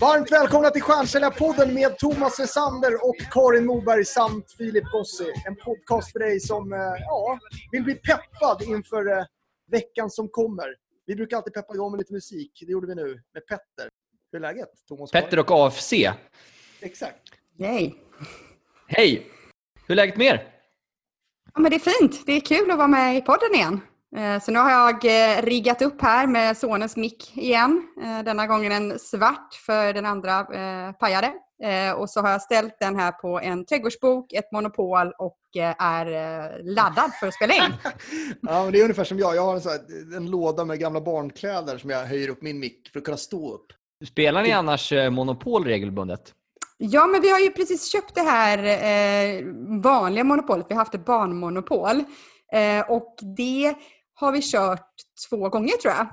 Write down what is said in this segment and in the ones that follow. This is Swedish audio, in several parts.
Varmt välkomna till Stjärnsäljarpodden med Thomas Wessander och Karin Moberg samt Filip Gossi. En podcast för dig som eh, ja, vill bli peppad inför eh, veckan som kommer. Vi brukar alltid peppa igång med lite musik. Det gjorde vi nu med Petter. Hur är läget, Thomas? Petter och AFC. Exakt. Yay. Hej! Hur är läget med er? Ja, men det är fint. Det är kul att vara med i podden igen. Eh, Så nu har jag eh, riggat upp här med sonens mick igen. Eh, Denna gången en svart för den andra pajade. Och så har jag ställt den här på en trädgårdsbok, ett monopol och är laddad för att spela in. Ja, men det är ungefär som jag. Jag har en, här, en låda med gamla barnkläder som jag höjer upp min mick för att kunna stå upp. Spelar ni annars Monopol regelbundet? Ja, men vi har ju precis köpt det här eh, vanliga monopolet. Vi har haft ett barnmonopol. Eh, och det har vi kört två gånger tror jag.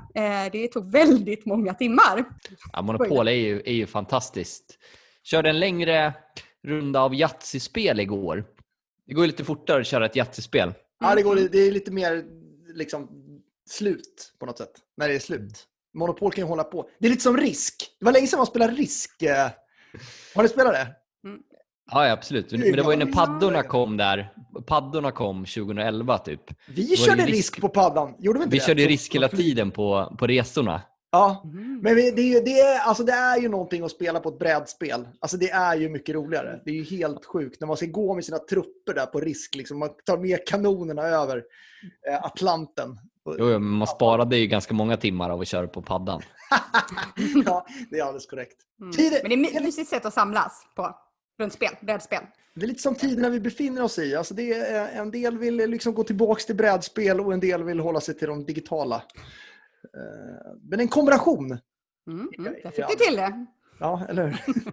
Eh, det tog väldigt många timmar. Ja, Monopol är ju, är ju fantastiskt. Körde en längre runda av Yatzy-spel igår. Det går ju lite fortare att köra ett Yatzy-spel. Ja, det, går, det är lite mer liksom, slut på något sätt. När det är slut. Monopol kan ju hålla på. Det är lite som risk. Det var länge sedan man spelade risk. eh. Har ni spelat det? Ja, absolut. Men det var ju när paddorna kom där. Paddorna kom 2011 typ. Vi körde risk- risk på paddan. Gjorde vi inte Vi det? körde risk hela tiden på, på resorna. Ja, Mm. men det är, ju, det, är, alltså det är ju någonting att spela på ett brädspel. Alltså det är ju mycket roligare. Det är ju helt sjukt när man ska gå med sina trupper där på risk. Liksom. Man tar med kanonerna över eh, Atlanten. Jo, men man sparade ju ganska många timmar av att köra på paddan. ja, det är alldeles korrekt. Mm. Men det är ett mysigt sätt att samlas på. Runt spel, brädspel. Det är lite som tiderna vi befinner oss i. Alltså det är, en del vill liksom gå tillbaka till brädspel och en del vill hålla sig till de digitala. Eh, Men en kombination. Mm, mm. Där fick du till det. Ja, eller hur?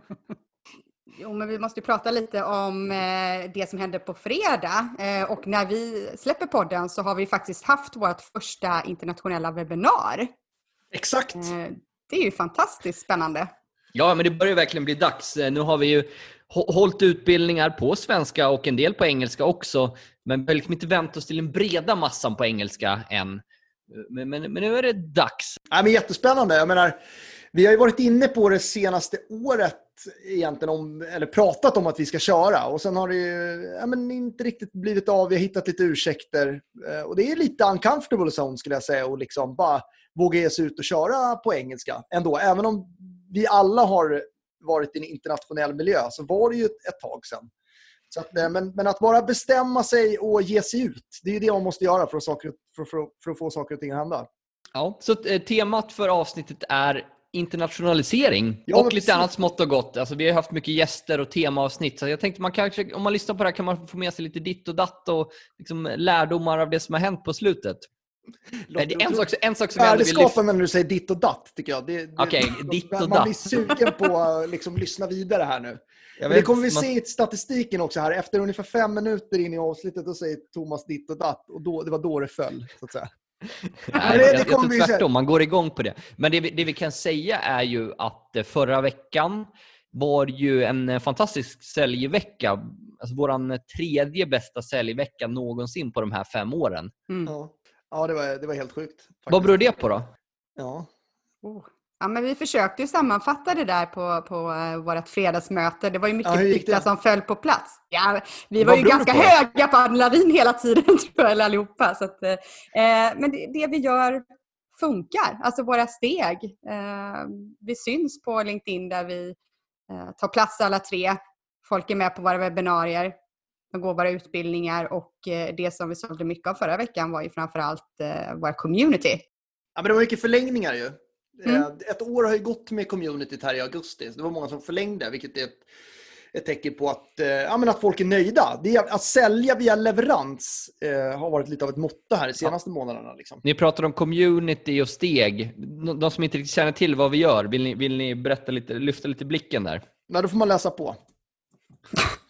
Jo, men vi måste ju prata lite om eh, det som hände på fredag. Eh, och när vi släpper podden så har vi faktiskt haft vårt första internationella webbinar. Exakt. Eh, det är ju fantastiskt spännande. Ja, men det börjar verkligen bli dags. Eh, Nu har vi ju hållit utbildningar på svenska och en del på engelska också. Men vi har liksom inte vänt oss till den breda massan på engelska än. Men, men, men nu är det dags. Ja, men jättespännande. Jag menar, vi har ju varit inne på det senaste året egentligen om, eller pratat om att vi ska köra och sen har det ju ja, men inte riktigt blivit av. Vi har hittat lite ursäkter eh, och det är lite uncomfortable zone skulle jag säga och liksom bara våga ge sig ut och köra på engelska ändå. Även om vi alla har varit i en internationell miljö så var det ju ett, tag sedan. Så att, eh, men, men att bara bestämma sig och ge sig ut, det är det man måste göra för att, saker, för, för, för att få saker och ting att hända. Ja, så eh, temat för avsnittet är internationalisering Ja, och lite precis. annat smått och gott. Alltså, vi har haft mycket gäster och temaavsnitt, så jag tänkte man kanske, om man lyssnar på det här kan man få med sig lite ditt och datt och liksom lärdomar av det som har hänt på slutet. Nej, det är en, sak, en sak som jag ändå vill lyfta när du säger ditt och datt, tycker jag. Det, det, Okej, ditt och man datt. blir sugen på att liksom, lyssna vidare här nu. Vet, det kommer vi man- se i statistiken också här. Efter ungefär fem minuter in i avsnittet då säger Thomas ditt och datt. Och då, det var då det föll, så att säga. Nej, det- jag, det jag tror tvärtom, man går igång på det. Men det vi, det vi kan säga är ju att eh, förra veckan var ju en eh, fantastisk säljvecka. Alltså vår tredje bästa säljvecka någonsin på de här fem åren. Mm. Ja, ja det, var, det var helt sjukt. faktiskt. Vad beror det på då? Ja. Oh. Ja, men vi försökte ju sammanfatta det där på, på uh, vårt fredagsmöte. Det var ju mycket Ja, som föll på plats. Ja, vi Vad var ju ganska på? höga på adrenalin hela tiden, tror jag, allihopa. Så att, eh, men det, det vi gör funkar, alltså våra steg. Eh, vi syns på LinkedIn där vi eh, tar plats alla tre. Folk är med på våra webbinarier. De går våra utbildningar och eh, det som vi sålde mycket av förra veckan var ju framförallt eh, våra community. ja, men det var mycket förlängningar ju. Mm. Eh, Ett år har ju gått med communityt här i augusti. Så det var många som förlängde, vilket är ett, ett tecken på att, eh, ja, men att folk är nöjda. Det är, att sälja via leverans eh, har varit lite av ett motto här de senaste månaderna. Liksom. Ni pratar om community och steg. De som inte riktigt känner till vad vi gör, vill ni, vill ni berätta lite, lyfta lite blicken där? Nej, då får man läsa på.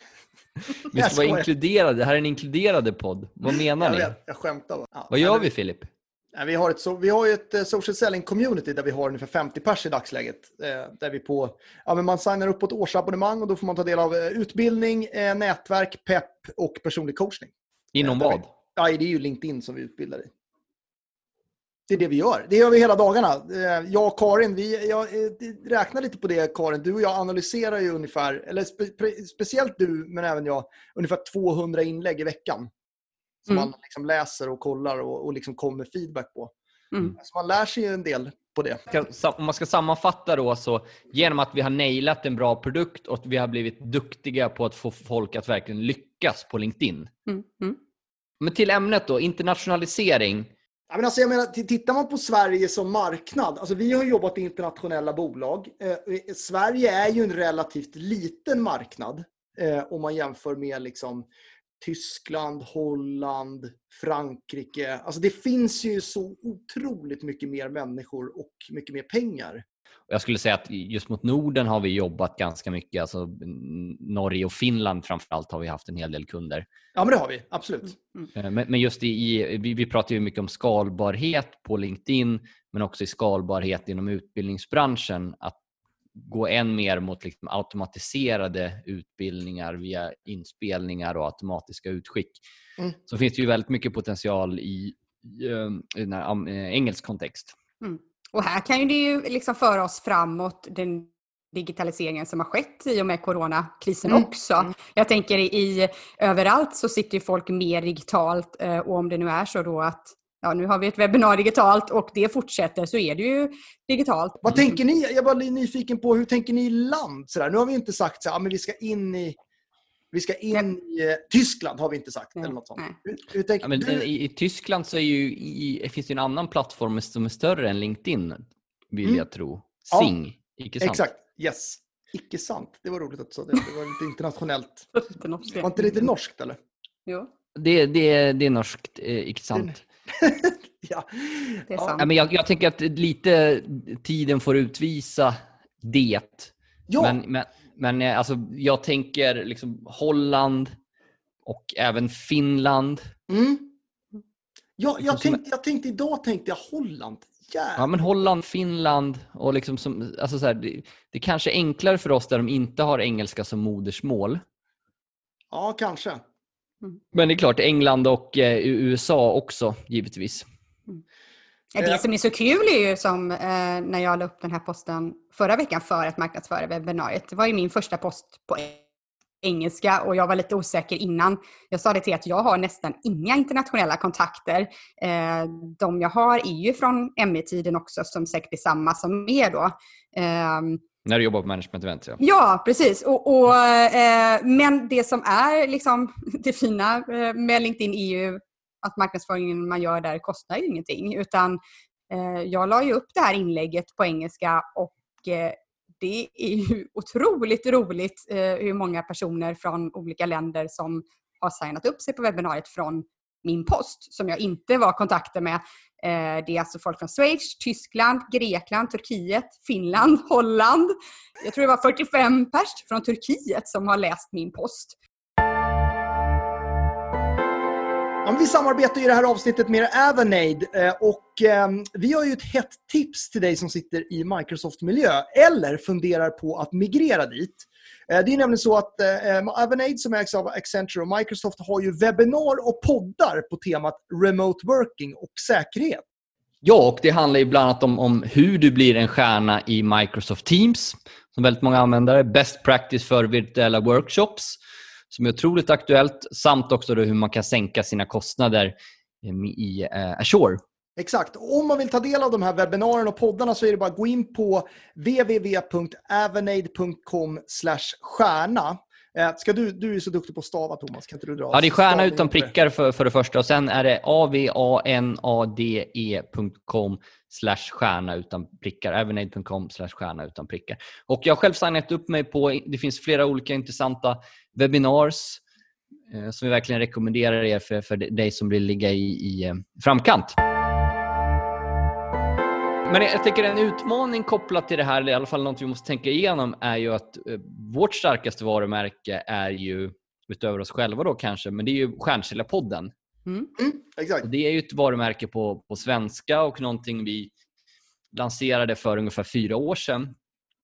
Vi Jag ska vara inkluderade. Det här är en inkluderade podd. Vad menar Jag, ni? vet, jag skämtar bara. Ja. Vad gör vi Filip? Vi, har ett, so- vi har ju ett eh, social selling community där vi har ungefär 50 pers i dagsläget. Eh, där vi på, ja, men man signar upp på ett årsabonnemang och då får man ta del av eh, utbildning, nätverk, pepp och personlig coachning. Inom vad? vi- Ja, det är ju LinkedIn som vi utbildar i. Det är det vi gör. Det gör vi hela dagarna. Eh, jag och Karin, vi, jag eh, räknar lite på det Karin. Du och jag analyserar ju ungefär, eller spe, speciellt du men även jag, ungefär 200 inlägg i veckan. Som mm. man liksom läser och kollar och, och liksom kommer feedback på. Mm. Så man lär sig ju en del på det. Om man ska sammanfatta då så genom att vi har nailat en bra produkt och att vi har blivit duktiga på att få folk att verkligen lyckas på LinkedIn. Mm. Mm. Men till ämnet då, internationalisering. Ja, men alltså jag menar, tittar man på Sverige som marknad, alltså vi har jobbat i internationella bolag. Eh, eh, Sverige är ju en relativt liten marknad eh, om man jämför med liksom, Tyskland, Holland, Frankrike. Alltså det finns ju så otroligt mycket mer människor och mycket mer pengar. Jag skulle säga att just mot Norden har vi jobbat ganska mycket. Alltså Norge och Finland framförallt har vi haft en hel del kunder. Ja, men det har vi. Absolut. Mm. Men just i, vi, vi pratar ju mycket om skalbarhet på LinkedIn, men också i skalbarhet inom utbildningsbranschen. Att gå än mer mot liksom automatiserade utbildningar via inspelningar och automatiska utskick. Mm. Så finns det ju väldigt mycket potential i, i, i den här, äh, engelsk kontext. Mm. Och här kan ju det ju liksom föra oss framåt den digitaliseringen som har skett i och med coronakrisen mm. också. Mm. Jag tänker i överallt så sitter folk mer digitalt eh, och om det nu är så då att ja, nu har vi ett webbinar digitalt och det fortsätter så är det ju digitalt. Vad tänker ni? Jag var nyfiken på hur tänker ni i land? Sådär. Nu har vi inte sagt så här, men vi ska in i vi ska in i eh, Tyskland har vi inte sagt. Eller något sånt. Hur, hur ja, men, i, i, Tyskland så är ju, i, finns det en annan plattform som är större än LinkedIn, vill mm. jag tro. Sing, ja, icke sant? Exakt, yes. Icke sant. Det var roligt att du sa det. Det var lite internationellt. var inte lite norskt eller? Jo. Det, det, det är norskt, eh, icke sant. ja. Det är sant. Ja, men jag, jag, tänker att lite tiden får utvisa det. Ja. Men, men, men eh, alltså, jag tänker liksom Holland och även Finland. Mm. Ja, jag, tänkte, jag tänkte idag tänkte jag Holland. Jävlar. Ja, men Holland, Finland och liksom som, alltså så här, det, det kanske är enklare för oss där de inte har engelska som modersmål. Ja, kanske. Mm. Men det är klart, England och eh, USA också givetvis. Det som är så kul är ju som eh, när jag la upp den här posten förra veckan för att marknadsföra webbinariet. Det var ju min första post på engelska och jag var lite osäker innan. Jag sa det till att jag har nästan inga internationella kontakter. Eh, de jag har är ju från ME-tiden också som säkert är samma som er då. Eh, när du jobbar på management event, ja. Ja, precis. Och, och eh, men det som är liksom, det fina eh, med LinkedIn är ju att marknadsföringen man gör där kostar ju ingenting. Utan eh, jag la ju upp det här inlägget på engelska och eh, det är ju otroligt roligt eh, hur många personer från olika länder som har signat upp sig på webbinariet från min post som jag inte var i kontakter med. Eh, det är alltså folk från Schweiz, Tyskland, Grekland, Turkiet, Finland, Holland. Jag tror det var 45 pers från Turkiet som har läst min post. Ja, vi samarbetar i det här avsnittet med Avanade eh, och ehm, vi har ju ett hett tips till dig som sitter i Microsoft-miljö eller funderar på att migrera dit. Eh, det är nämligen så att eh, ehm, Avanade som ägs av Accenture och Microsoft har ju webbinar och poddar på temat remote working och säkerhet. Ja, och det handlar ju bland annat om, om hur du blir en stjärna i Microsoft Teams, som väldigt många användare. Best practice för virtuella workshops som är otroligt aktuellt samt också hur man kan sänka sina kostnader eh, i eh, Azure. Exakt. Om man vill ta del av de här webbinarierna och poddarna så är det bara att gå in på www.avanade.com stjärna. Eh, ska du, du är så duktig på att stava, Thomas. Kan inte du dra? Ja, det är stjärna utan prickar för, för det första. Och Sen är det avanade.com stjärna utan prickar. Avanade.com stjärna utan prickar. Och Jag har själv signat upp mig på, det finns flera olika intressanta webinars eh, som vi verkligen rekommenderar er för, för dig som vill ligga i, i eh, framkant. Men jag tycker en utmaning kopplat till det här, eller i alla fall något vi måste tänka igenom, är ju att eh, vårt starkaste varumärke är ju, utöver oss själva då kanske, men det är ju Stjärnkällarpodden. Mm. Mm, exakt. Det är ju ett varumärke på, på svenska och någonting vi lanserade för ungefär fyra år sedan.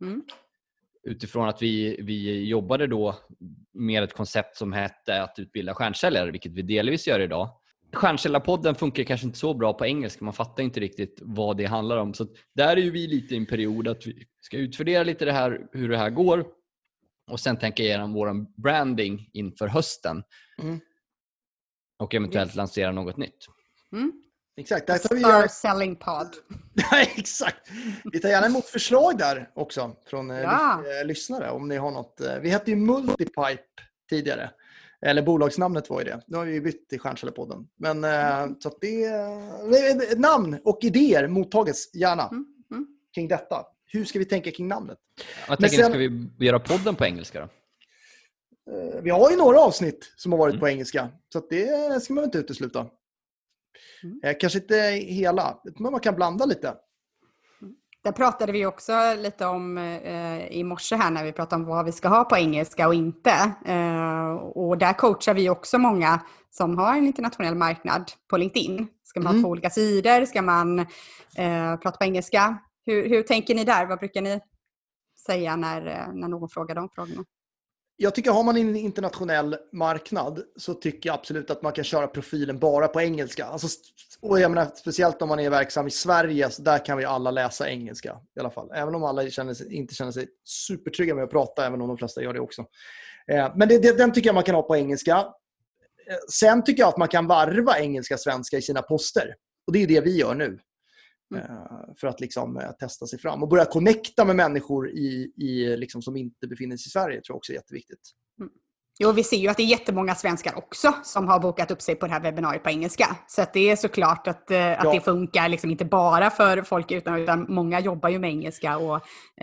Mm utifrån att vi, vi jobbade då med ett koncept som hette att utbilda stjärnsäljare, vilket vi delvis gör idag. Stjärnkällarpodden funkar kanske inte så bra på engelska. Man fattar inte riktigt vad det handlar om. Så där är ju vi lite i en period att vi ska utvärdera lite det här, hur det här går och sen tänka igenom vår branding inför hösten. Mm. Och eventuellt lansera något nytt. Mm. Exakt. Där tar vi gärna, selling pod. Exakt. Vi tar gärna emot förslag där också från eh, Ja. eh, lyssnare. Om ni har något. eh, Vi hette ju Multipipe tidigare. Eller bolagsnamnet var ju det. Nu har vi ju bytt till Stjärnkällarpodden. Men eh, så att det... Namn och idéer mottages gärna Mm, mm. kring detta. Hur ska vi tänka kring namnet? Jag Men tänker, sen- ska vi göra podden på engelska då? Eh, Vi har ju några avsnitt som har varit Mm. på engelska. Så att det ska man inte utesluta. Mm. Eh, Kanske inte hela, men man kan blanda lite. Där pratade vi också lite om eh, i morse här när vi pratade om vad vi ska ha på engelska och inte. Eh, och där coachar vi också många som har en internationell marknad på LinkedIn. Ska man Mm. ha två olika sidor? Ska man eh, prata på engelska? Hur, hur tänker ni där? Vad brukar ni säga när, eh, när någon frågar de frågorna? Jag tycker har man en internationell marknad så tycker jag absolut att man kan köra profilen bara på engelska. Alltså, och jag menar, speciellt om man är verksam i Sverige, så där kan vi alla läsa engelska i alla fall. Även om alla känner sig, inte känner sig supertrygga med att prata, även om de flesta gör det också. Eh, men det, det, den tycker jag man kan ha på engelska. Eh, sen tycker jag att man kan varva engelska-svenska i sina poster. Och det är det vi gör nu. Mm. Eh, För att liksom eh, testa sig fram. Och börja connecta med människor i, i, liksom, som inte befinner sig i Sverige tror jag också är jätteviktigt. Jo, vi ser ju att det är jättemånga svenskar också som har bokat upp sig på det här webbinariet på engelska. Så att det är såklart att, eh, att Ja. det funkar, liksom inte bara för folk utan, utan många jobbar ju med engelska och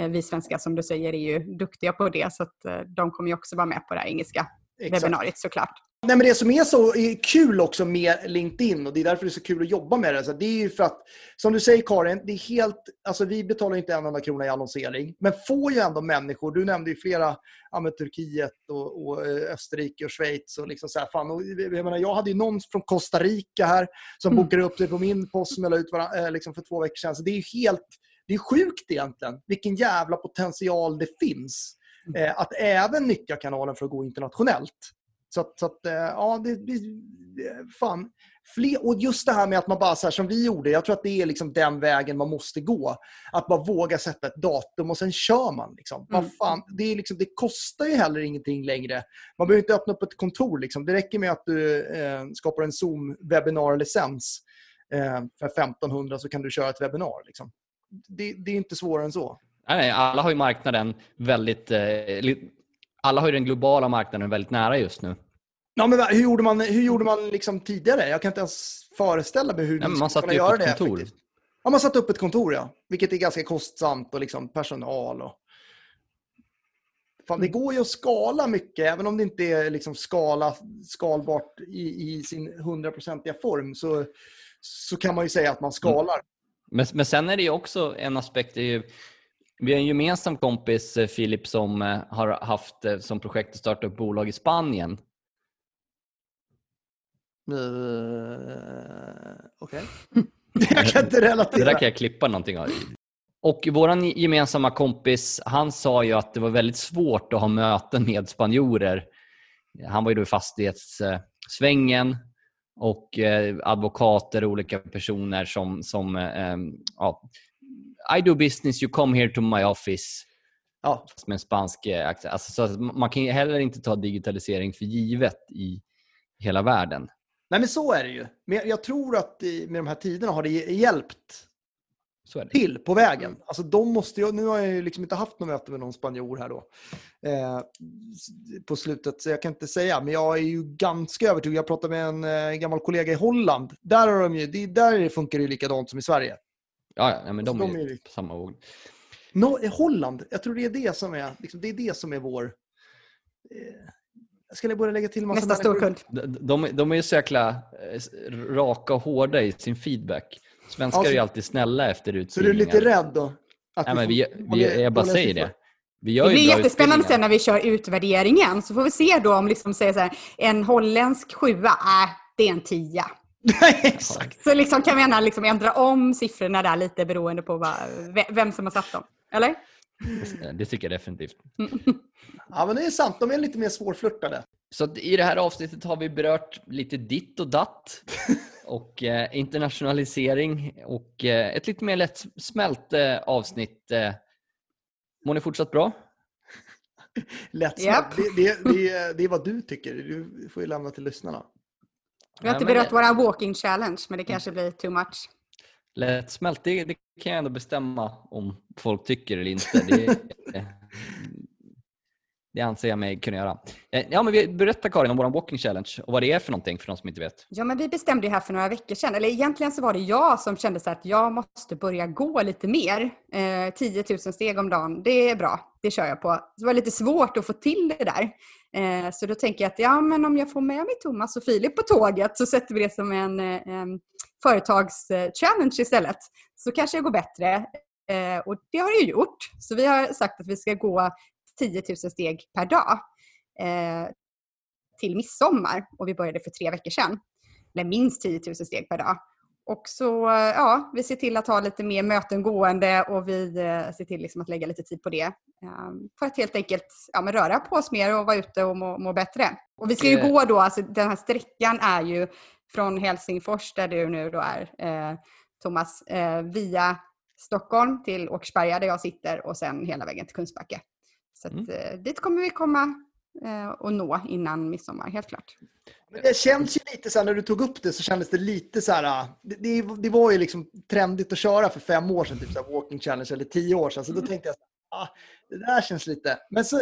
vi svenskar som du säger är ju duktiga på det. Så att de kommer ju också vara med på det här engelska Exakt. webbinariet såklart. Nej, men det som är så är kul också med LinkedIn och det är därför det är så kul att jobba med det. Så det är ju för att, som du säger Karin, det är helt, alltså vi betalar inte en enda krona i annonsering, men får ju ändå människor, du nämnde ju flera, ja, Turkiet och, och eh, Österrike och Schweiz och liksom så här, fan, och, jag, menar, jag hade ju någon från Costa Rica här som Mm. bokade upp sig på min post som jag la ut varann, eh, liksom för två veckor sedan. Så det är ju helt, det är sjukt egentligen vilken jävla potential det finns. Eh, att även nyttja kanalen för att gå internationellt. Så att, så att eh, ja, det, det, fan. Fler, och just det här med att man bara, så här, som vi gjorde, jag tror att det är liksom den vägen man måste gå. Att bara våga sätta ett datum och sen kör man. Liksom. Mm. fan, det, är liksom, det kostar ju heller ingenting längre. Man behöver inte öppna upp ett kontor. Liksom. Det räcker med att du eh, skapar en Zoom-webinar-licens eh, för 1500 så kan du köra ett webbinar. Liksom. Det, det är inte svårare än så. Nej, alla har ju marknaden väldigt... Eh, alla har ju den globala marknaden väldigt nära just nu. Ja, men hur gjorde man, hur gjorde man liksom tidigare? Jag kan inte ens föreställa mig hur Nej, man skulle kunna göra det kontor. effektivt. Ja, man satte upp ett kontor, ja. Vilket är ganska kostsamt och liksom personal. Och... Fan, det går ju att skala mycket, även om det inte är liksom skala, skalbart i, i sin hundraprocentiga form. Så, så kan man ju säga att man skalar. Men, men sen är det ju också en aspekt. Det är ju, vi har en gemensam kompis, eh, Filip, som eh, har haft eh, som projekt att starta upp bolag i Spanien. Uh, Okej. jag kan inte relatera. Det där kan jag klippa någonting av. Och vår gemensamma kompis, han sa ju att det var väldigt svårt att ha möten med spanjorer. Han var ju då i fastighetssvängen och advokater och olika personer som, som ja, I do business, you come here to my office Ja, med en spansk eh, accent. Alltså, så man kan heller inte ta digitalisering för givet i hela världen. Nej, men så är det ju. Men jag- jag tror att med de här tiderna har det hjälpt det. till på vägen. Alltså de måste ju, nu har jag ju liksom inte haft något möte med någon spanjor här då. Eh, på slutet, så jag kan inte säga. Men jag är ju ganska övertygad. Jag pratade med en eh, gammal kollega i Holland. Där, har de ju, det, där funkar det ju likadant som i Sverige. Ja, ja, men de de är är på samma våg. No, i Holland, jag tror det är det som är, liksom, det är, det som är vår... Eh, ska jag börja lägga till massa Nästa storkund. De, de, de är ju så jäkla eh, raka och hårda i sin feedback. Svenskar Ja, så- är ju alltid snälla efter Så du är utbildningar. lite rädd då? Att Nej, men vi, dåliga- vi, jag bara säger det. Vi gör Det blir jättespännande sen utbildningar. när vi kör utvärderingen. Så får vi se då om liksom säger så här, en holländsk sjua, äh, det är en tia. Exakt. Så liksom kan vi gärna liksom ändra om siffrorna där lite beroende på vad, ve- vem som har satt dem. Eller? Det tycker jag definitivt. Ja, men det är sant. De är lite mer svårflörtade. Så i det här avsnittet har vi berört lite ditt och datt och eh, internationalisering och eh, ett lite mer lättsmält eh, avsnitt. Eh, mår ni fortsatt bra? Lätt Japp. det, det, det, det är vad du tycker. Du får ju lämna till lyssnarna. Vi har inte berört våra walking challenge, men det kanske blir too much. Lättsmält, det, det kan jag ändå bestämma om folk tycker eller inte. Det, det anser jag mig kunna göra. Eh, Ja, men vi, berätta Karin om vår walking challenge och vad det är för någonting för de som inte vet. Ja, men vi bestämde det här för några veckor sedan. Eller egentligen så var det jag som kände så att jag måste börja gå lite mer. Eh, 10 000 steg om dagen, det är bra. Det kör jag på. Det var lite svårt att få till det där. Eh, så då tänker jag att ja, men om jag får med mig Thomas och Filip på tåget så sätter vi det som en eh, en företagschallenge istället. Så kanske det går bättre. Eh, och det har det ju gjort. Så vi har sagt att vi ska gå 10 000 steg per dag. Eh, till midsommar och vi började för tre veckor sedan. Eller minst 10 000 steg per dag. Och så, eh, ja, vi ser till att ha lite mer möten gående och vi eh, ser till liksom att lägga lite tid på det. eh, För att helt enkelt ja, men röra på oss mer och vara ute och må, må bättre. Och vi ska ju gå då, alltså den här sträckan är ju från Helsingfors där du nu då är, eh, Thomas, eh, via Stockholm till Åkersberga där jag sitter och sen hela vägen till Kungsbacka. Så att, Mm. eh, dit kommer vi komma och nå innan midsommar, helt klart. Men det känns ju lite så här, när du tog upp det så kändes det lite så här, ah, det, det, var ju liksom trendigt att köra för fem år sedan, typ så här walking challenge, eller tio år sedan. Så då tänkte jag, så ah, det där känns lite... Men så,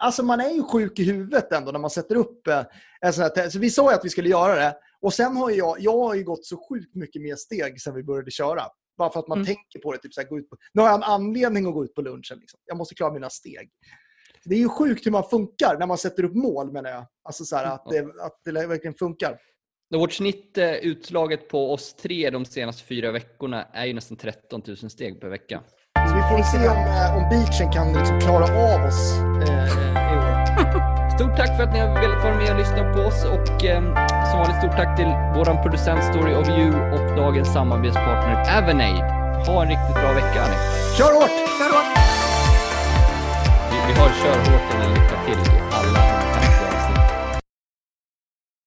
alltså man är ju sjuk i huvudet ändå när man sätter upp eh, en sån här, Så vi sa ju att vi skulle göra det. Och sen har jag, jag har ju gått så sjukt mycket mer steg sedan vi började köra. Bara för att man Mm. tänker på det. Typ så här, gå ut på, nu har jag en anledning att gå ut på lunchen. Liksom. Jag måste klara mina steg. Det är ju sjukt hur man funkar när man sätter upp mål menar jag. Alltså så här, att, det, att det verkligen funkar. Vårt snitt eh, utslaget på oss tre de senaste fyra veckorna är ju nästan 13 000 steg per vecka. Så vi får se om, eh, om beachen kan liksom klara av oss eh, i år. Stort tack för att ni har velat vara med och lyssna på oss och eh, som vanligt stort tack till vår producent Story of You och dagens samarbetspartner Avenade. Ha en riktigt bra vecka. Kör hårt! vi har körhårt, hårt den till.